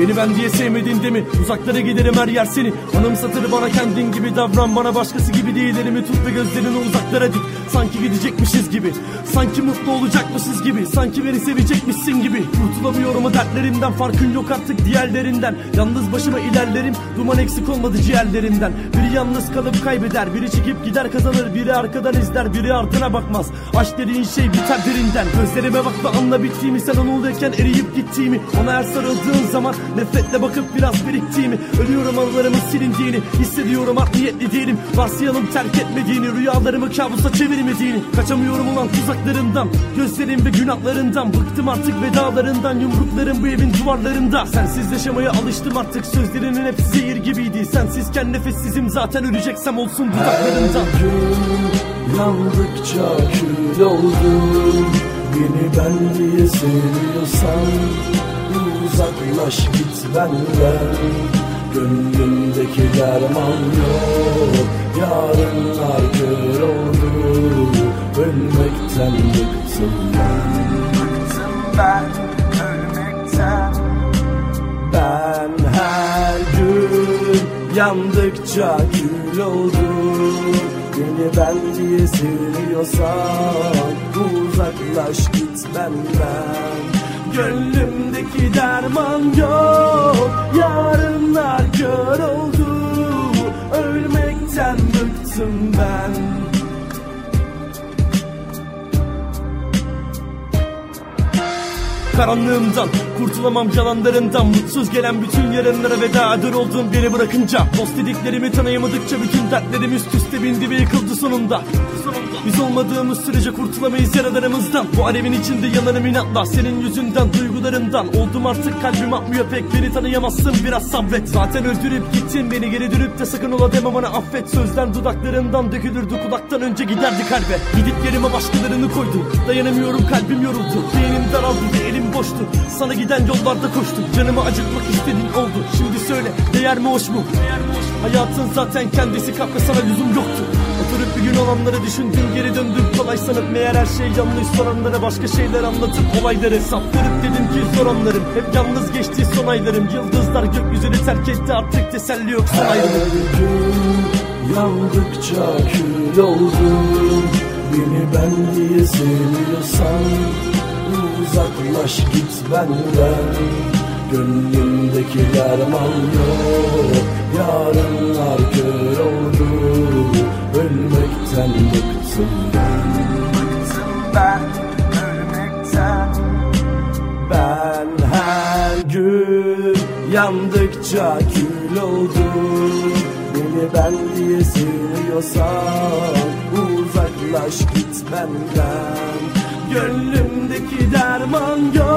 Beni ben diye sevmedin değil mi? Uzaklara giderim her yer seni. Anımsatır bana kendin gibi davran. Bana başkası gibi değil elimi tut ve gözlerini uzaklara dik. Sanki gidecekmişiz gibi. Sanki mutlu olacakmışız gibi. Sanki beni sevecekmişsin gibi. Kurtulamıyorum o dertlerinden Farkın yok artık diğerlerinden. Yalnız başıma ilerlerim. Duman eksik olmadı ciğerlerimden Biri yalnız kalıp kaybeder. Biri çekip gider kazanır. Biri arkadan izler. Biri ardına bakmaz. Aşk dediğin şey biter derinden. Gözlerime bak ve anla bittiğimi. Sen onuldayken eriyip gittiğimi. Ona her sarıldığın zaman Nefretle bakıp biraz biriktiğimi Ölüyorum anılarımın silindiğini Hissediyorum art niyetli değilim. Varsayalım terk etmediğini Rüyalarımı kabusa çevirmediğini. Kaçamıyorum ulan tuzaklarından Gözlerim ve günahlarından. Bıktım artık vedalarından Yumruklarım bu evin duvarlarında. Sensiz yaşamaya alıştım artık Sözlerinin hepsi zehir gibiydi. Sensizken nefessizim zaten öleceksem olsun dudaklarından Her gün yandıkça kül oldum. Beni ben diye seviyorsan Uzaklaş git benden Gönlümdeki derman yok Yarınlar kör oldu Ölmekten bıktım ben. Bıktım ben ölmekten. Ben her gün yandıkça kül oldum. Beni ben diye seviyorsan uzaklaş git benden Gönlümdeki derman yok. Yarınlar kör oldu. Ölmekten bıktım ben. Karanlığımdan kurtulamam yalanlarından Mutsuz gelen bütün yarınlara veda eder oldum beni bırakınca. Dost dediklerimi tanıyamadıkça bütün dertlerim üst üste bindi ve yıkıldı sonunda. Biz olmadığımız sürece kurtulamayız yaralarımızdan. Bu alevin içinde yanarım inatla Senin yüzünden duygularımdan. Oldum artık kalbim atmıyor pek Beni tanıyamazsın. Biraz sabret Zaten öldürüp gittin. Beni geri dönüp de sakın ola deme bana affet. Sözler dudaklarından dökülürdü kulaktan önce giderdi kalbe. Gidip yerime başkalarını koydum Dayanamıyorum kalbim yoruldu. Beynim daraldı ve elim boştu. Sana giden yollarda koştum Canımı acıtmak istediğin oldu. Şimdi söyle değer mi hoş mu? Hayatın zaten kendisi kahve sana lüzum yoktu. Oturup bir gün olanları düşündüm geri döndüm. Kolay sanıp Meğer her şey yanlış. Soranlara başka şeyler anlatıp olayları Saptırıp dedim ki zor anlarım. Hep yalnız geçti son aylarım. Yıldızlar gökyüzünü terk etti artık teselli yok son Her ayrılık gün yandıkça kül oldum. Beni ben diye seviyorsan Uzaklaş git benden. Gönlümdeki derman yok. Yarınlar kör oldu. Ölmekten bıktım ben. Bıktım ben ölmekten. Ben her gün yandıkça kül oldum. Beni ben diye seviyorsan uzaklaş git benden. Gönlümdeki derman yok